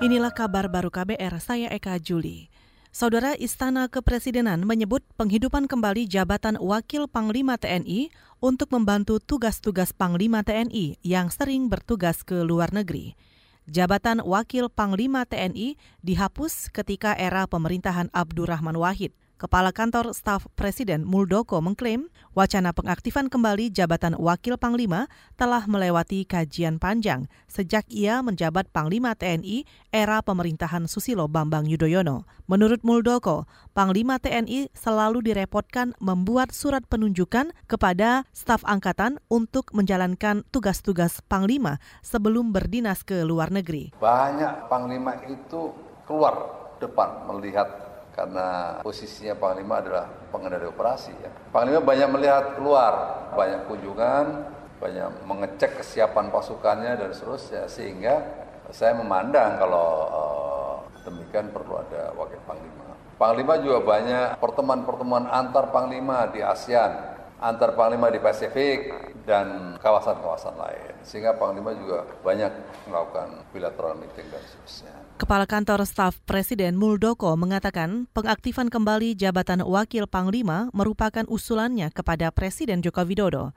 Inilah kabar baru KBR, saya Eka Juli. Saudara Istana Kepresidenan menyebut penghidupan kembali jabatan Wakil Panglima TNI untuk membantu tugas-tugas Panglima TNI yang sering bertugas ke luar negeri. Jabatan Wakil Panglima TNI dihapus ketika era pemerintahan Abdurrahman Wahid. Kepala Kantor Staf Presiden Muldoko mengklaim wacana pengaktifan kembali jabatan Wakil Panglima telah melewati kajian panjang sejak ia menjabat Panglima TNI era pemerintahan Susilo Bambang Yudhoyono. Menurut Muldoko, Panglima TNI selalu direpotkan membuat surat penunjukan kepada staf angkatan untuk menjalankan tugas-tugas Panglima sebelum berdinas ke luar negeri. Banyak Panglima itu keluar depan melihat karena posisinya Panglima adalah pengendali operasi ya. Panglima banyak melihat keluar, banyak kunjungan, banyak mengecek kesiapan pasukannya dan seterusnya sehingga saya memandang kalau uh, demikian perlu ada wakil panglima. Panglima juga banyak pertemuan-pertemuan antar panglima di ASEAN, antar panglima di Pasifik dan kawasan-kawasan lain. Sehingga panglima juga banyak melakukan bilateral meeting dan seterusnya. Kepala Kantor Staf Presiden Muldoko mengatakan pengaktifan kembali jabatan Wakil Panglima merupakan usulannya kepada Presiden Joko Widodo.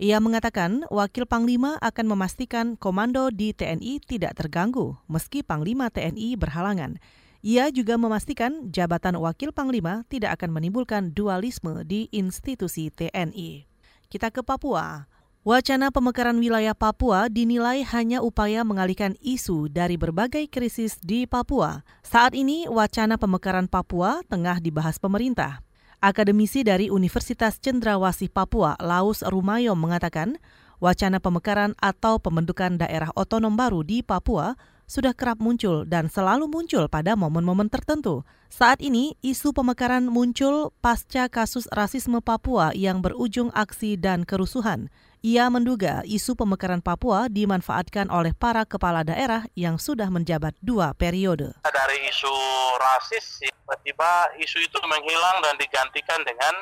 Ia mengatakan Wakil Panglima akan memastikan komando di TNI tidak terganggu meski Panglima TNI berhalangan. Ia juga memastikan jabatan Wakil Panglima tidak akan menimbulkan dualisme di institusi TNI. Kita ke Papua. Wacana pemekaran wilayah Papua dinilai hanya upaya mengalihkan isu dari berbagai krisis di Papua. Saat ini, wacana pemekaran Papua tengah dibahas pemerintah. Akademisi dari Universitas Cendrawasih Papua, Laus Rumayom mengatakan, wacana pemekaran atau pembentukan daerah otonom baru di Papua sudah kerap muncul dan selalu muncul pada momen-momen tertentu. Saat ini, isu pemekaran muncul pasca kasus rasisme Papua yang berujung aksi dan kerusuhan. Ia menduga isu pemekaran Papua dimanfaatkan oleh para kepala daerah yang sudah menjabat dua periode. Dari isu rasis, tiba-tiba isu itu menghilang dan digantikan dengan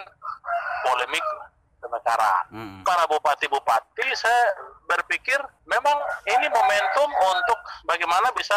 polemik pemekaran. Hmm. Para bupati-bupati, saya berpikir memang ini momentum untuk bagaimana bisa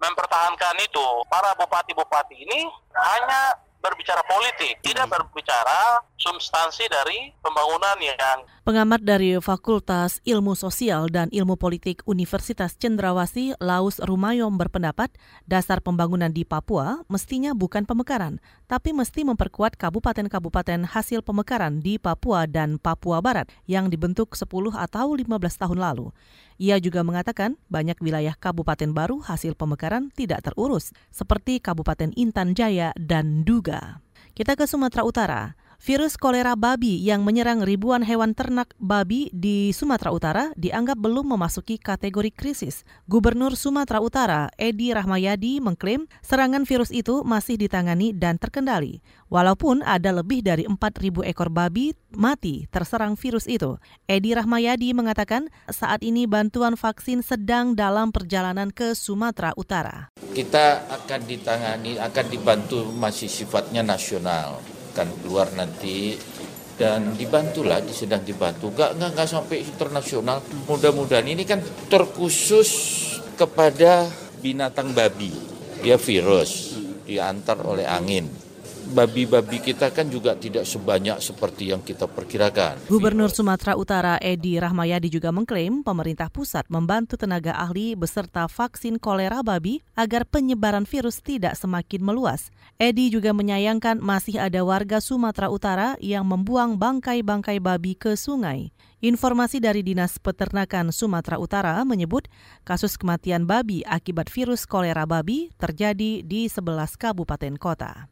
mempertahankan itu. Para bupati-bupati ini hanya berbicara politik, tidak hmm. berbicara substansi dari pembangunan yang Pengamat dari Fakultas Ilmu Sosial dan Ilmu Politik Universitas Cendrawasih, Laus Rumayom berpendapat dasar pembangunan di Papua mestinya bukan pemekaran, tapi mesti memperkuat kabupaten-kabupaten hasil pemekaran di Papua dan Papua Barat yang dibentuk 10 atau 15 tahun lalu. Ia juga mengatakan banyak wilayah kabupaten baru hasil pemekaran tidak terurus, seperti Kabupaten Intan Jaya dan Duga. Kita ke Sumatera Utara. Virus kolera babi yang menyerang ribuan hewan ternak babi di Sumatera Utara dianggap belum memasuki kategori krisis. Gubernur Sumatera Utara, Edi Rahmayadi, mengklaim serangan virus itu masih ditangani dan terkendali. Walaupun ada lebih dari 4.000 ekor babi mati terserang virus itu. Edi Rahmayadi mengatakan saat ini bantuan vaksin sedang dalam perjalanan ke Sumatera Utara. Kita akan ditangani, akan dibantu masih sifatnya nasional. Akan keluar nanti dan dibantulah sedang dibantu. Gak nggak nggak sampai internasional. Mudah-mudahan ini kan terkhusus kepada binatang babi. Ya virus diantar oleh angin babi-babi kita kan juga tidak sebanyak seperti yang kita perkirakan. Gubernur Sumatera Utara Edi Rahmayadi juga mengklaim pemerintah pusat membantu tenaga ahli beserta vaksin kolera babi agar penyebaran virus tidak semakin meluas. Edi juga menyayangkan masih ada warga Sumatera Utara yang membuang bangkai-bangkai babi ke sungai. Informasi dari Dinas Peternakan Sumatera Utara menyebut kasus kematian babi akibat virus kolera babi terjadi di 11 kabupaten kota.